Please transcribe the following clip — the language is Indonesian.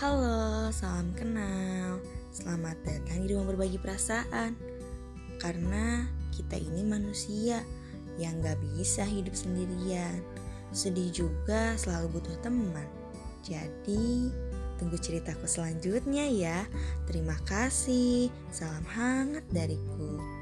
Halo, salam kenal. Selamat datang di rumah berbagi perasaan. Karena kita ini manusia yang gak bisa hidup sendirian. Sedih juga selalu butuh teman. Jadi, tunggu ceritaku selanjutnya ya. Terima kasih. Salam hangat dariku.